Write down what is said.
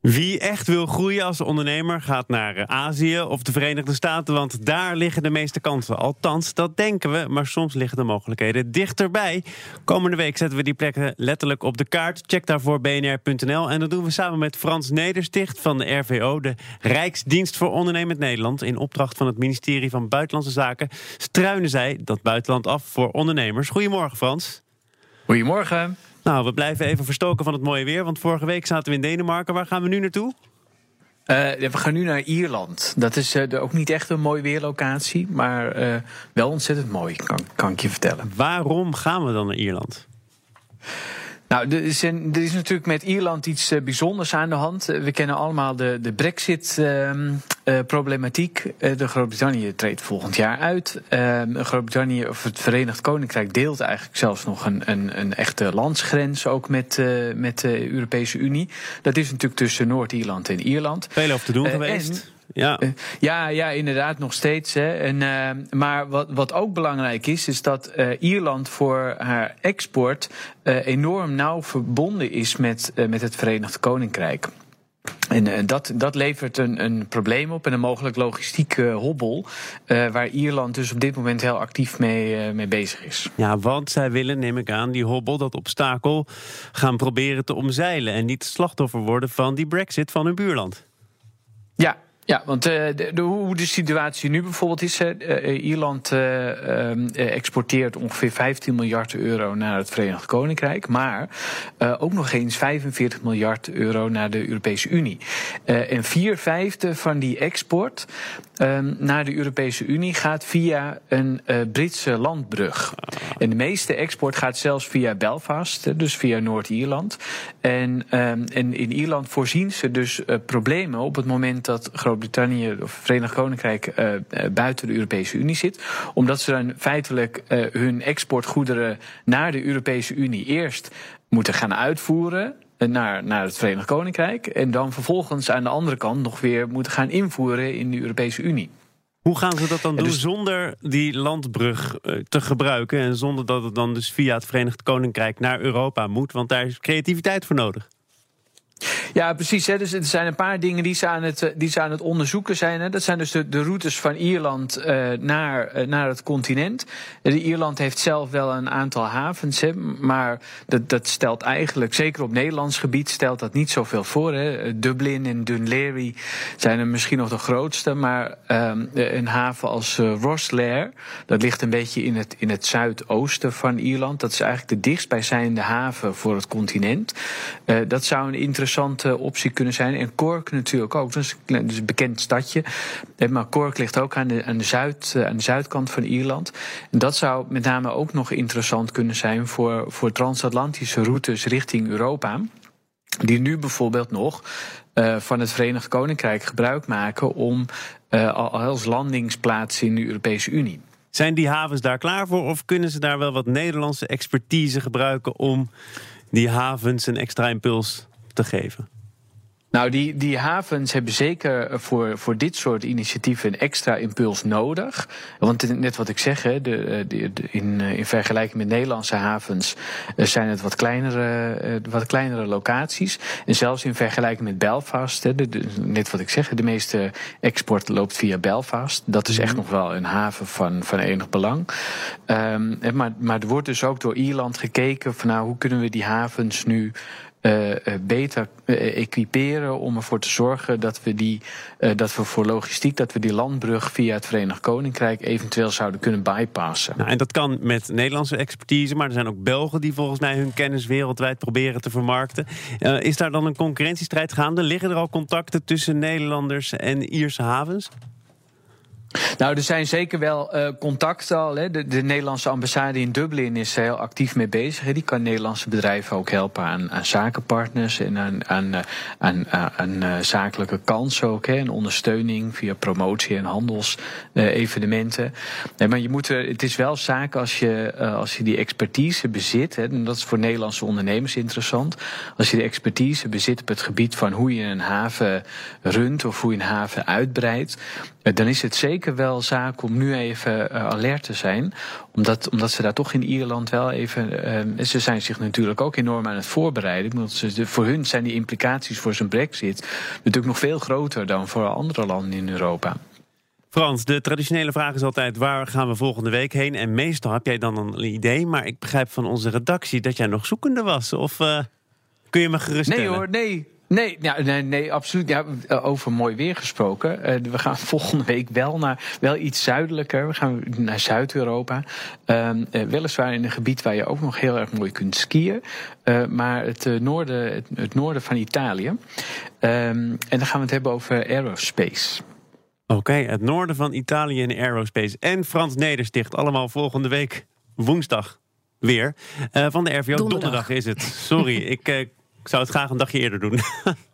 Wie echt wil groeien als ondernemer gaat naar eh, Azië of de Verenigde Staten, want daar liggen de meeste kansen. Althans, dat denken we, maar soms liggen de mogelijkheden dichterbij. Komende week zetten we die plekken letterlijk op de kaart. Check daarvoor bnr.nl en dat doen we samen met Frans Nedersticht van de RVO, de Rijksdienst voor Ondernemend Nederland. In opdracht van het ministerie van Buitenlandse Zaken struinen zij dat buitenland af voor ondernemers. Goedemorgen Frans. Goedemorgen. Nou, we blijven even verstoken van het mooie weer. Want vorige week zaten we in Denemarken. Waar gaan we nu naartoe? Uh, we gaan nu naar Ierland. Dat is uh, ook niet echt een mooie weerlocatie, maar uh, wel ontzettend mooi, kan, kan ik je vertellen. Waarom gaan we dan naar Ierland? Nou, er is, er is, natuurlijk met Ierland iets bijzonders aan de hand. We kennen allemaal de, de Brexit-problematiek. Uh, de Groot-Brittannië treedt volgend jaar uit. Uh, Groot-Brittannië, of het Verenigd Koninkrijk, deelt eigenlijk zelfs nog een, een, een echte landsgrens ook met, uh, met de Europese Unie. Dat is natuurlijk tussen Noord-Ierland en Ierland. Veel over te doen geweest. En, ja. Ja, ja, inderdaad, nog steeds. Hè. En, uh, maar wat, wat ook belangrijk is, is dat uh, Ierland voor haar export enorm nauw verbonden is met, met het Verenigd Koninkrijk. En dat, dat levert een, een probleem op en een mogelijk logistieke hobbel. waar Ierland dus op dit moment heel actief mee, mee bezig is. Ja, want zij willen, neem ik aan, die hobbel, dat obstakel, gaan proberen te omzeilen. En niet slachtoffer worden van die brexit van hun buurland. Ja, ja, want uh, de, de, hoe de situatie nu bijvoorbeeld is. Uh, Ierland uh, exporteert ongeveer 15 miljard euro naar het Verenigd Koninkrijk. Maar ook nog eens 45 miljard euro naar de Europese Unie. en vier vijfde van die export um, naar de Europese Unie gaat via een Britse landbrug. En de meeste export gaat zelfs via Belfast, dus via Noord-Ierland. En, um, en in Ierland voorzien ze dus problemen op het moment dat Groot Groot-Brittannië of Verenigd Koninkrijk uh, buiten de Europese Unie zit. Omdat ze dan feitelijk uh, hun exportgoederen naar de Europese Unie eerst moeten gaan uitvoeren naar, naar het Verenigd Koninkrijk. En dan vervolgens aan de andere kant nog weer moeten gaan invoeren in de Europese Unie. Hoe gaan ze dat dan doen dus... zonder die landbrug te gebruiken en zonder dat het dan dus via het Verenigd Koninkrijk naar Europa moet? Want daar is creativiteit voor nodig. Ja, precies. Hè. Dus er zijn een paar dingen die ze aan het, eh, die het onderzoeken zijn. Hè. Dat zijn dus de, routes van Ierland uh, naar, uh, naar het continent. Ierland heeft zelf wel een aantal havens, maar dat, dat stelt eigenlijk, zeker op Nederlands gebied, stelt dat niet zoveel voor. Hè. Dublin en Laoghaire zijn er misschien nog de grootste, maar um, een haven als Rosslare, dat ligt een beetje in het, in het zuidoosten van Ierland. Dat is eigenlijk de dichtstbijzijnde haven voor het continent. dat zou een optie kunnen zijn. En Cork natuurlijk ook. Dat is, een bekend stadje. Eh, maar Cork ligt ook aan de, aan, de zuid, eh, aan de zuidkant van Ierland. En dat zou met name ook nog interessant kunnen zijn voor, voor transatlantische routes richting Europa. Die nu bijvoorbeeld nog uh, van het Verenigd Koninkrijk gebruik maken om uh, als landingsplaats in de Europese Unie. Zijn die havens daar klaar voor of kunnen ze daar wel wat Nederlandse expertise gebruiken om die havens een extra impuls te geven? Nou, die, die havens hebben zeker voor, voor dit soort initiatieven een extra impuls nodig. Want net wat ik zeg, de, de, de, in, in vergelijking met Nederlandse havens eh, zijn het wat kleinere, eh, wat kleinere locaties. En zelfs in vergelijking met Belfast, net wat ik zeg, de meeste export loopt via Belfast. Dat is echt mhm. nog wel een haven van, van enig belang. Um, maar, maar er wordt dus ook door Ierland gekeken van nou, hoe kunnen we die havens nu uh, beter uh, equiperen om ervoor te zorgen dat we die dat we voor logistiek dat we die landbrug via het Verenigd Koninkrijk eventueel zouden kunnen bypassen. Nou, en dat kan met Nederlandse expertise, maar er zijn ook Belgen die volgens mij hun kennis wereldwijd proberen te vermarkten. is daar dan een concurrentiestrijd gaande? Liggen er al contacten tussen Nederlanders en Ierse havens? Nou, er zijn zeker wel uh, contacten al. Hè. De, de, Nederlandse ambassade in Dublin is heel actief mee bezig. Die kan Nederlandse bedrijven ook helpen aan, aan zakenpartners en aan, aan, eh, aan, eh, zakelijke kansen ook. Hè. En ondersteuning via promotie en handelsevenementen. maar je moet er, het is wel zaak als je, als je die expertise bezit. Hè, en dat is voor Nederlandse ondernemers interessant. Als je die expertise bezit op het gebied van hoe je een haven runt of hoe je een haven uitbreidt. dan is het zeker zeker wel zaak om nu even alert te zijn. Omdat, omdat ze daar toch in Ierland wel even. ze zijn zich natuurlijk ook enorm aan het voorbereiden. Ze, voor hun zijn die implicaties voor zijn brexit natuurlijk nog veel groter dan voor andere landen in Europa. Frans, de traditionele vraag is altijd waar gaan we volgende week heen? En meestal heb jij dan een idee, maar ik begrijp van onze redactie dat jij nog zoekende was. Of uh, kun je me geruststellen? Nee hoor, nee. Nee, ja, nee, nee, absoluut. Ja, over mooi weer gesproken. Uh, we gaan volgende week wel naar wel iets zuidelijker. We gaan naar Zuid-Europa. Uh, weliswaar in een gebied waar je ook nog heel erg mooi kunt skiën. Uh, maar het, noorden, het, het, noorden van Italië. Um, en dan gaan we het hebben over aerospace. Oké, het noorden van Italië en aerospace. En Frans Nedersticht, allemaal volgende week woensdag weer. Uh, van de RVO, donderdag. donderdag. is het. Sorry, ik, uh, ik zou het graag een dagje eerder doen.